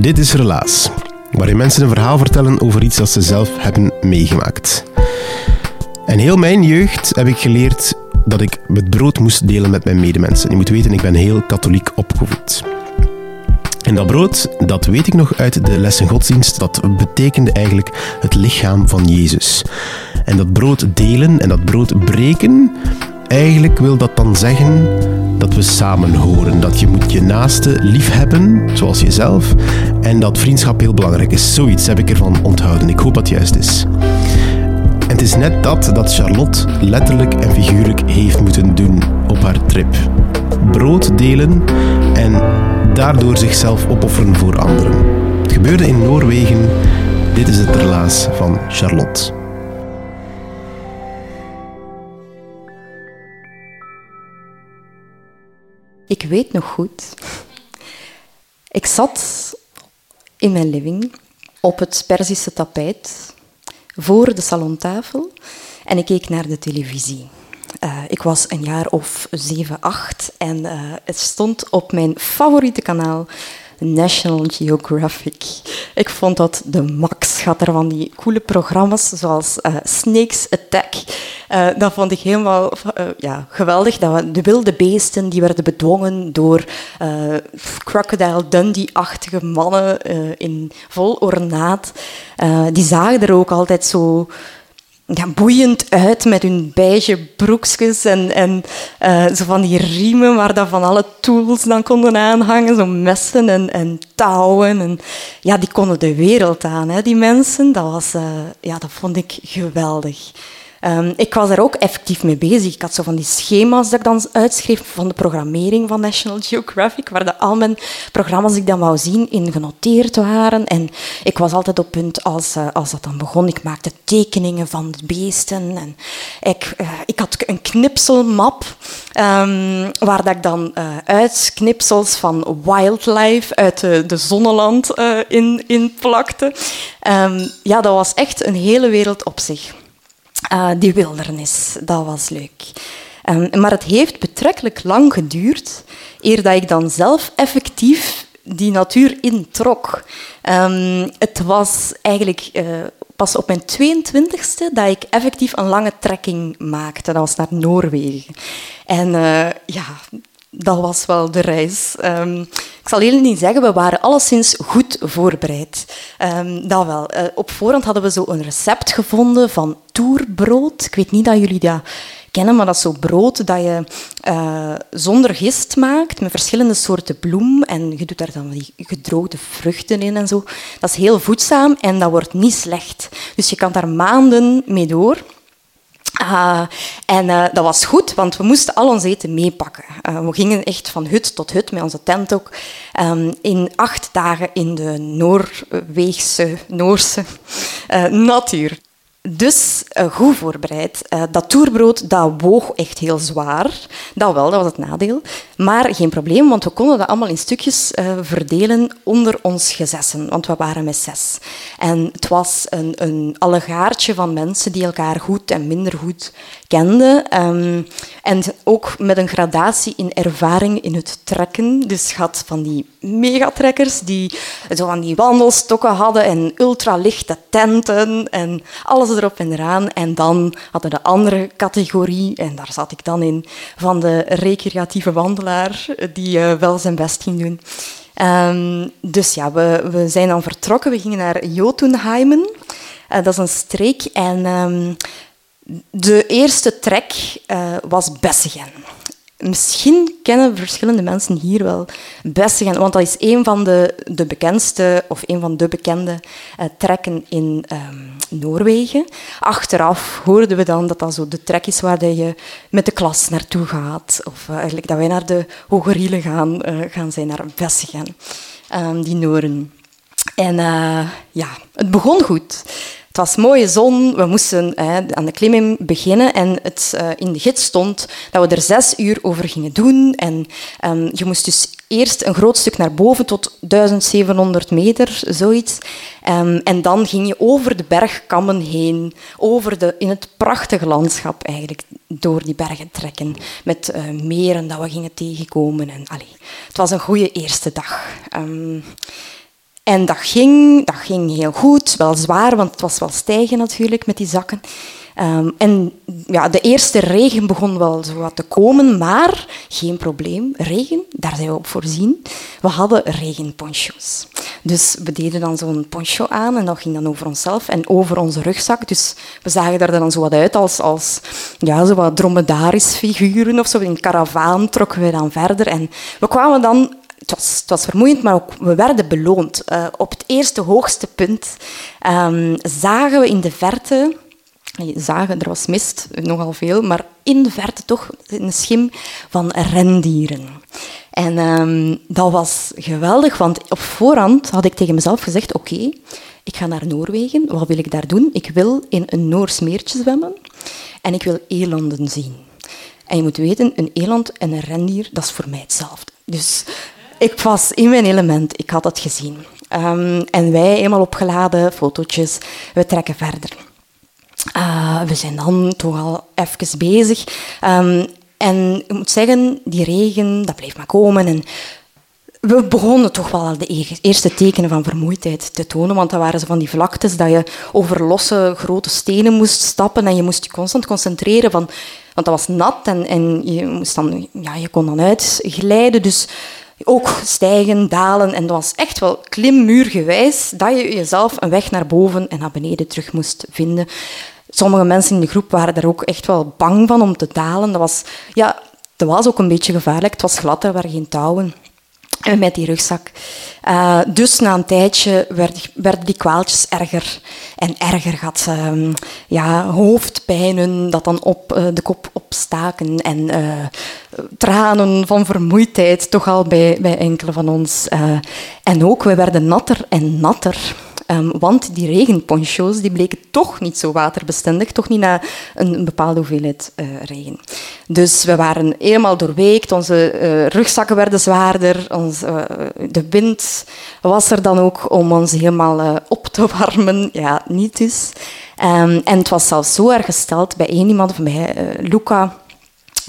Dit is Relaas, waarin mensen een verhaal vertellen over iets dat ze zelf hebben meegemaakt. En heel mijn jeugd heb ik geleerd dat ik het brood moest delen met mijn medemensen. Je moet weten, ik ben heel katholiek opgevoed. En dat brood, dat weet ik nog uit de lessen godsdienst, dat betekende eigenlijk het lichaam van Jezus. En dat brood delen en dat brood breken, eigenlijk wil dat dan zeggen dat we samen horen. Dat je moet je naaste lief hebben, zoals jezelf. En dat vriendschap heel belangrijk is. Zoiets heb ik ervan onthouden. Ik hoop dat het juist is. En het is net dat dat Charlotte letterlijk en figuurlijk heeft moeten doen op haar trip. Brood delen en daardoor zichzelf opofferen voor anderen. Het gebeurde in Noorwegen. Dit is het relaas van Charlotte. Ik weet nog goed. Ik zat in mijn living op het Perzische tapijt voor de salontafel en ik keek naar de televisie. Uh, ik was een jaar of zeven, acht en uh, het stond op mijn favoriete kanaal National Geographic. Ik vond dat de max. Gaat er van die coole programma's zoals uh, Snakes Attack. Uh, dat vond ik helemaal uh, ja, geweldig. Dat we, de wilde beesten die werden bedwongen door Crocodile Dundee-achtige mannen in vol ornaat. die zagen er ook altijd zo ja, boeiend uit met hun beige broekjes en, en uh, zo van die riemen waar dat van alle tools dan konden aanhangen, zo messen en, en touwen. En, ja, die konden de wereld aan, hè, die mensen. Dat, was, uh, ja, dat vond ik geweldig. Um, ik was daar ook effectief mee bezig. Ik had zo van die schema's dat ik dan uitschreef van de programmering van National Geographic, waar de, al mijn programma's die ik dan wou zien in genoteerd waren. En ik was altijd op punt als, uh, als dat dan begon. Ik maakte tekeningen van de beesten. En ik, uh, ik had een knipselmap um, waar dat ik dan uh, uitknipsels van wildlife uit de, de zonneland in, in plakte. Um, ja, dat was echt een hele wereld op zich. Uh, die wildernis, dat was leuk. Um, maar het heeft betrekkelijk lang geduurd eer dat ik dan zelf effectief die natuur introk. Um, het was eigenlijk uh, pas op mijn 22e dat ik effectief een lange trekking maakte. Dat was naar Noorwegen. En uh, ja, dat was wel de reis. Um, ik zal heel niet zeggen, we waren alleszins goed voorbereid. Um, dat wel. Uh, op voorhand hadden we zo een recept gevonden van toerbrood. Ik weet niet dat jullie dat kennen, maar dat is zo brood dat je uh, zonder gist maakt, met verschillende soorten bloem. En je doet daar dan die gedroogde vruchten in en zo. Dat is heel voedzaam en dat wordt niet slecht. Dus je kan daar maanden mee door. Uh, en uh, dat was goed, want we moesten al ons eten meepakken. Uh, we gingen echt van hut tot hut met onze tent ook. Um, in acht dagen in de Noorweegse, Noorse natuur. Dus goed voorbereid. Dat toerbrood dat woog echt heel zwaar. Dat wel, dat was het nadeel. Maar geen probleem, want we konden dat allemaal in stukjes uh, verdelen onder ons gezessen. Want we waren met zes. En het was een, een allegaartje van mensen die elkaar goed en minder goed kenden. Um, en ook met een gradatie in ervaring in het trekken. Dus had van die megatrekkers die zo van die wandelstokken hadden en ultralichte tenten en alles erop en eraan. En dan hadden de andere categorie, en daar zat ik dan in, van de recreatieve die uh, wel zijn best ging doen. Um, dus ja, we, we zijn dan vertrokken. We gingen naar Jotunheimen. Uh, dat is een streek. En um, de eerste trek uh, was Bessegen. Misschien kennen verschillende mensen hier wel Bessegem, want dat is een van de, de bekendste, of een van de bekende uh, trekken in um, Noorwegen. Achteraf hoorden we dan dat dat zo de trek is waar je met de klas naartoe gaat, of uh, eigenlijk dat wij naar de Hogerielen gaan, uh, gaan zijn, naar Bessegem, um, die Noren. En ja, het begon goed. Het was mooie zon, we moesten hè, aan de klimming beginnen en het uh, in de gids stond dat we er zes uur over gingen doen. En um, je moest dus eerst een groot stuk naar boven tot 1700 meter, zoiets. Um, en dan ging je over de bergkammen heen, over de, in het prachtige landschap eigenlijk, door die bergen trekken. Met uh, meren dat we gingen tegenkomen. En, allee, het was een goede eerste dag. Um, en dat ging, dat ging heel goed, wel zwaar, want het was wel stijgen natuurlijk met die zakken. Um, en ja, de eerste regen begon wel zo wat te komen, maar geen probleem. Regen, daar zijn we op voorzien. We hadden regenponcho's. Dus we deden dan zo'n poncho aan en dat ging dan over onszelf en over onze rugzak. Dus we zagen er dan zo wat uit als, als ja, zo wat dromedaris figuren of zo. In een karavaan trokken we dan verder en we kwamen dan het was, vermoeiend, maar ook, we werden beloond. Uh, op het eerste hoogste punt um, zagen we in de verte, zagen, er was mist, nogal veel, maar in de verte toch een schim van rendieren. En um, dat was geweldig, want op voorhand had ik tegen mezelf gezegd, oké, ik ga naar Noorwegen, wat wil ik daar doen? Ik wil in een Noors meertje zwemmen en ik wil elanden zien. En je moet weten, een eland en een rendier, dat is voor mij hetzelfde. Dus ik was in mijn element, ik had het gezien. Um, en wij, eenmaal opgeladen, fotootjes, we trekken verder. Uh, we zijn dan toch al even bezig. Um, en ik moet zeggen, die regen, dat bleef maar komen. En we begonnen toch wel de eerste tekenen van vermoeidheid te tonen, want dat waren zo van die vlaktes dat je over losse grote stenen moest stappen en je moest je constant concentreren, van, want dat was nat en, en je, ja, je kon dan uitglijden. Dus ook stijgen, dalen. En dat was echt wel klimmuurgewijs dat je jezelf een weg naar boven en naar beneden terug moest vinden. Sommige mensen in de groep waren daar ook echt wel bang van om te dalen. Dat was, ja, dat was ook een beetje gevaarlijk. Het was glad, er waren geen touwen. Met die rugzak. Uh, dus na een tijdje werden die kwaaltjes erger en erger. Had uh, ja, hoofdpijnen dat dan op uh, de kop opstaken en eh, tranen van vermoeidheid toch al bij, bij enkele van ons. en ook, we werden natter en natter. Um, want die regenponcho's die bleken toch niet zo waterbestendig, toch niet na een, bepaalde hoeveelheid uh, regen. Dus we waren helemaal doorweekt, onze uh, rugzakken werden zwaarder, ons, uh, de wind was er dan ook om ons helemaal op te warmen. Ja, niet dus. Um, en het was zelfs zo erg gesteld bij één iemand van mij, Luca,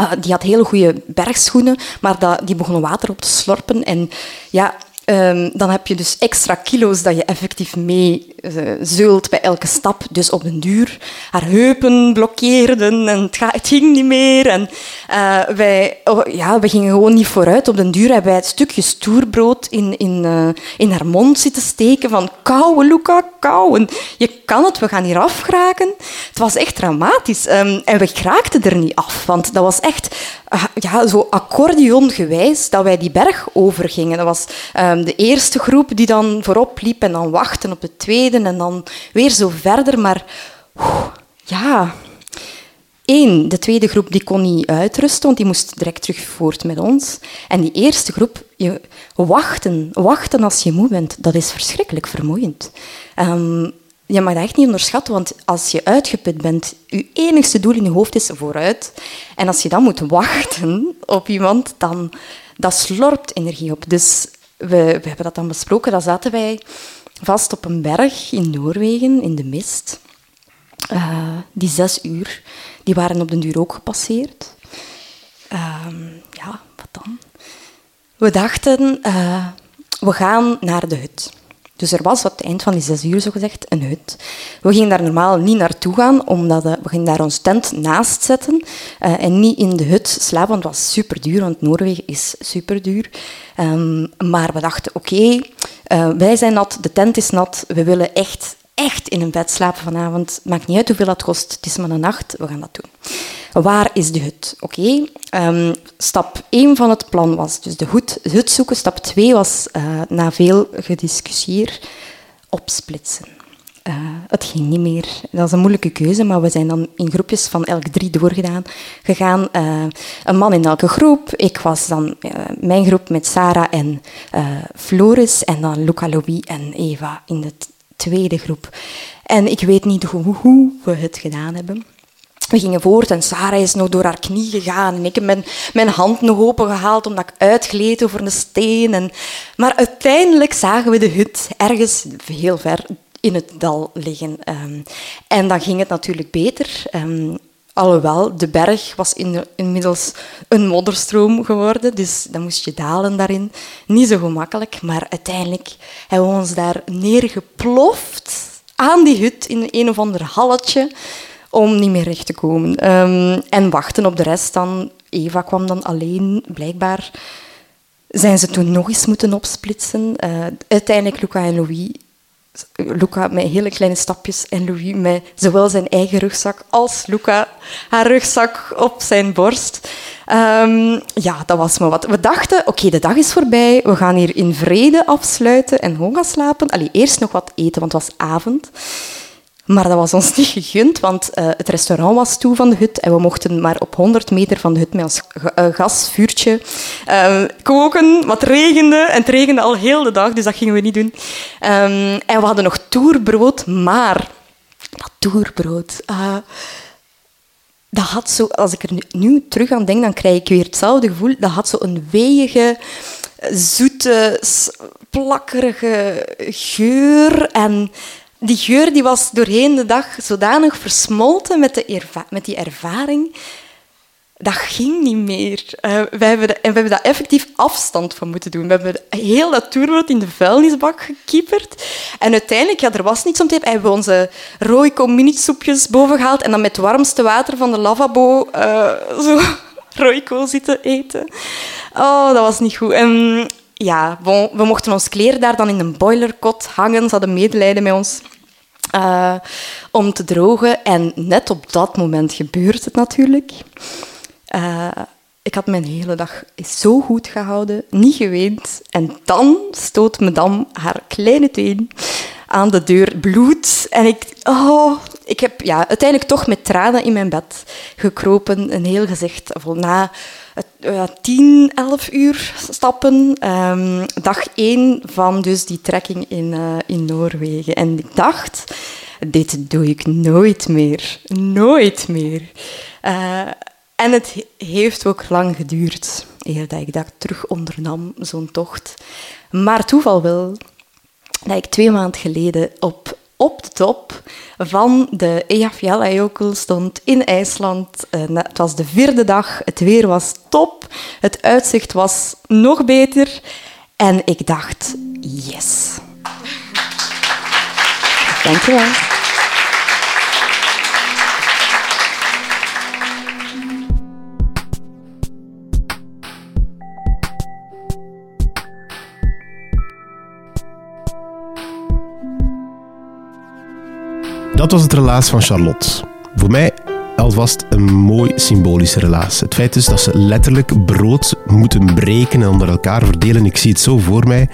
Uh, die had hele goede bergschoenen, maar dat, die begonnen water op te slorpen. En ja, Um, dan heb je dus extra kilo's dat je effectief mee uh, zult bij elke stap. Dus op een duur haar heupen blokkeerden en het, het ging niet meer. En uh, wij, oh, ja, we gingen gewoon niet vooruit. Op den duur hebben wij het stukje stoerbrood in, in, uh, in haar mond zitten steken van kauwen, Luca, kauwen. Je kan het, we gaan hier afgeraken. Het was echt dramatisch. Um, en we geraakten er niet af, want dat was echt ja, zo accordeongewijs dat wij die berg overgingen. Dat was um, de eerste groep die dan voorop liep en dan wachten op de tweede en dan weer zo verder. Maar ja, Eén, de tweede groep die kon niet uitrusten, want die moest direct terug voort met ons. En die eerste groep, je, wachten, wachten als je moe bent, dat is verschrikkelijk vermoeiend. Um, je mag dat echt niet onderschatten, want als je uitgeput bent, je enigste doel in je hoofd is vooruit. En als je dan moet wachten op iemand, dan dat slorpt energie op. Dus we, we hebben dat dan besproken. Dan zaten wij vast op een berg in Noorwegen, in de mist. Uh, die zes uur, die waren op den duur ook gepasseerd. Uh, ja, wat dan? We dachten, uh, we gaan naar de hut. Dus er was op het eind van die zes uur, zogezegd, een hut. We gingen daar normaal niet naartoe gaan, omdat we gingen daar ons tent naast zetten uh, en niet in de hut slapen, want het was super duur, want Noorwegen is super duur. Um, maar we dachten, oké, uh, wij zijn nat, de tent is nat, we willen echt, echt in een bed slapen vanavond. Maakt niet uit hoeveel dat kost, het is maar een nacht, we gaan dat doen. Waar is de hut? Oké, ehm, stap 1 van het plan was dus de hut, hut zoeken. Stap 2 was uh, na veel gediscussieer opsplitsen. Uh, het ging niet meer. Dat is een moeilijke keuze, maar we zijn dan in groepjes van elk drie doorgedaan. Gegaan, uh, een man in elke groep. Ik was dan mijn groep met Sarah en Floris en dan Luca Louis en Eva in de tweede groep. En ik weet niet hoe, hoe we het gedaan hebben. We gingen voort en Sarah is nog door haar knie gegaan. En ik heb mijn, mijn hand nog opengehaald omdat ik uitgleed over een steen. En, maar uiteindelijk zagen we de hut ergens heel ver in het dal liggen. Um, en dan ging het natuurlijk beter. Um, alhoewel, de berg was in, inmiddels een modderstroom geworden, dus dan moest je dalen daarin. Niet zo gemakkelijk, maar uiteindelijk hebben we ons daar neergeploft aan die hut in een of ander halletje om niet meer recht te komen. Um, en wachten op de rest dan. Eva kwam dan alleen, blijkbaar zijn ze toen nog eens moeten opsplitsen. Uh, uiteindelijk Luca en Louis Luca met hele kleine stapjes en Louis met zowel zijn eigen rugzak als Luca haar rugzak op zijn borst. Um, ja, dat was maar wat. We dachten, oké, de dag is voorbij, we gaan hier in vrede afsluiten en gaan slapen. Allee, eerst nog wat eten, want het was avond. Maar dat was ons niet gegund, want uh, het restaurant was toe van de hut en we mochten maar op 100 meter van de hut met ons uh, gasvuurtje uh, koken. Wat regende en het regende al heel de dag, dus dat gingen we niet doen. Um, en we hadden nog toerbrood, maar dat toerbrood... dat had zo, als ik er nu, nu, terug aan denk, dan krijg ik weer hetzelfde gevoel. Dat had zo een weeige, zoete, plakkerige geur en die geur die was doorheen de dag zodanig versmolten met, de met die ervaring. Dat ging niet meer. Uh, we hebben en we hebben daar effectief afstand van moeten doen. We hebben heel dat toerwoord in de vuilnisbak gekieperd. En uiteindelijk, ja, er was niets om te eten. Hebben we onze rooiko mini-soepjes boven gehaald en dan met het warmste water van de lavabo uh, zo zitten eten. Oh, dat was niet goed. En ja, we mochten ons kleren daar dan in een boilerkot hangen. Ze hadden medelijden met ons. Uh, om te drogen. En net op dat moment gebeurt het natuurlijk. Uh, ik had mijn hele dag zo goed gehouden, niet geweend. En dan stoot madame haar kleine teen aan de deur, bloed. En ik, oh, ik heb ja, uiteindelijk toch met tranen in mijn bed gekropen. Een heel gezicht vol na 10, 11 uur stappen. Um, dag 1 van dus die trekking in, uh, in Noorwegen. En ik dacht, dit doe ik nooit meer. Nooit meer. Uh, en het heeft ook lang geduurd eer dat ik dat terug ondernam, zo'n tocht. Maar toeval wil dat ik twee maanden geleden op op de top van de Eyjafjallajökull stond in IJsland. Eh, het was de vierde dag, het weer was top, het uitzicht was nog beter. En ik dacht, yes. Dankjewel. Dat was het relaas van Charlotte. Voor mij alvast een mooi symbolische relaas. Het feit is dat ze letterlijk brood moeten breken en onder elkaar verdelen. Ik zie het zo voor mij.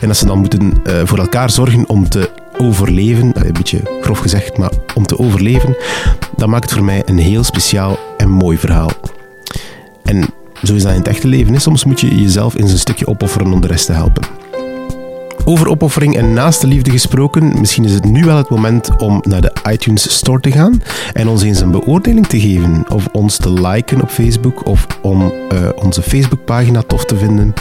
En dat ze dan moeten uh, voor elkaar zorgen om te overleven. Een beetje grof gezegd, maar om te overleven. Dat maakt voor mij een heel speciaal en mooi verhaal. En zo is dat in het echte leven. Soms moet je jezelf in zijn stukje opofferen om de rest te helpen. Over opoffering en naaste liefde gesproken, misschien is het nu wel het moment om naar de iTunes Store te gaan en ons eens een beoordeling te geven. Of ons te liken op Facebook of om uh, onze Facebookpagina tof te vinden.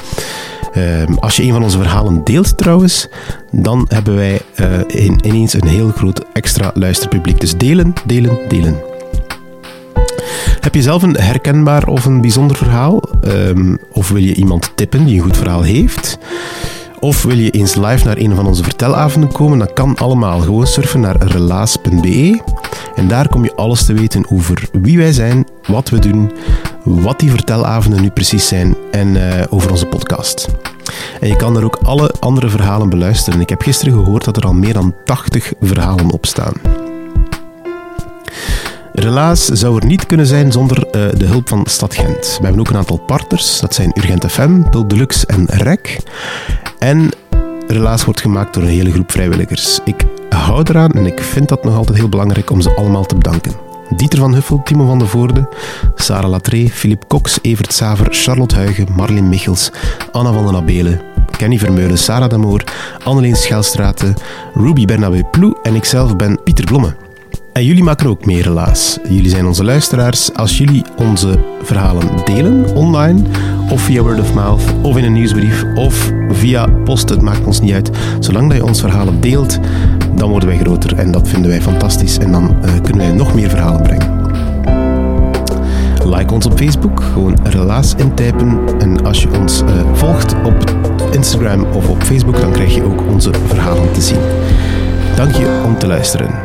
Uh, als je een van onze verhalen deelt trouwens, dan hebben wij in, ineens een heel groot extra luisterpubliek. Dus delen, delen, delen. Heb je zelf een herkenbaar of een bijzonder verhaal? Um, of wil je iemand tippen die een goed verhaal heeft? Of wil je eens live naar een van onze vertelavonden komen? Dan kan allemaal. Gewoon surfen naar relaas.be. En daar kom je alles te weten over wie wij zijn, wat we doen, wat die vertelavonden nu precies zijn en uh, over onze podcast. En je kan er ook alle andere verhalen beluisteren. Ik heb gisteren gehoord dat er al meer dan 80 verhalen op staan. Relaas zou er niet kunnen zijn zonder eh, de hulp van Stad Gent. We hebben ook een aantal partners. Dat zijn Urgent FM, Pulp Deluxe en REC. En Relaas wordt gemaakt door een hele groep vrijwilligers. Ik hou eraan en ik vind dat nog altijd heel belangrijk om ze allemaal te bedanken. Dieter van Huffel, Timo van de Voorde, Sarah Latree, Philippe Cox, Evert Saver, Charlotte Huigen, Marleen Michels, Anna van den Abelen, Kenny Vermeulen, Sarah Damoor, Anneleen Schelstraten, Ruby Bernabé Ploe en ikzelf ben Pieter Blomme. En jullie maken ook mee, helaas. Jullie zijn onze luisteraars. Als jullie onze verhalen delen online, of via word of mouth, of in een nieuwsbrief, of via post, het maakt ons niet uit. Zolang dat je ons verhalen deelt, dan worden wij groter. En dat vinden wij fantastisch. En dan uh, kunnen wij nog meer verhalen brengen. Like ons op Facebook, gewoon relaas intypen. En als je ons uh, volgt op Instagram of op Facebook, dan krijg je ook onze verhalen te zien. Dank je om te luisteren.